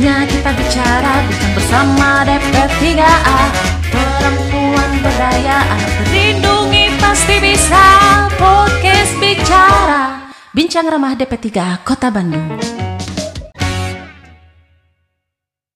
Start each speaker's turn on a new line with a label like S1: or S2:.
S1: Saatnya kita bicara Bincang bersama DP3A Perempuan berdaya Terlindungi pasti bisa. Podcast bicara Bincang ramah DP3A Kota Bandung.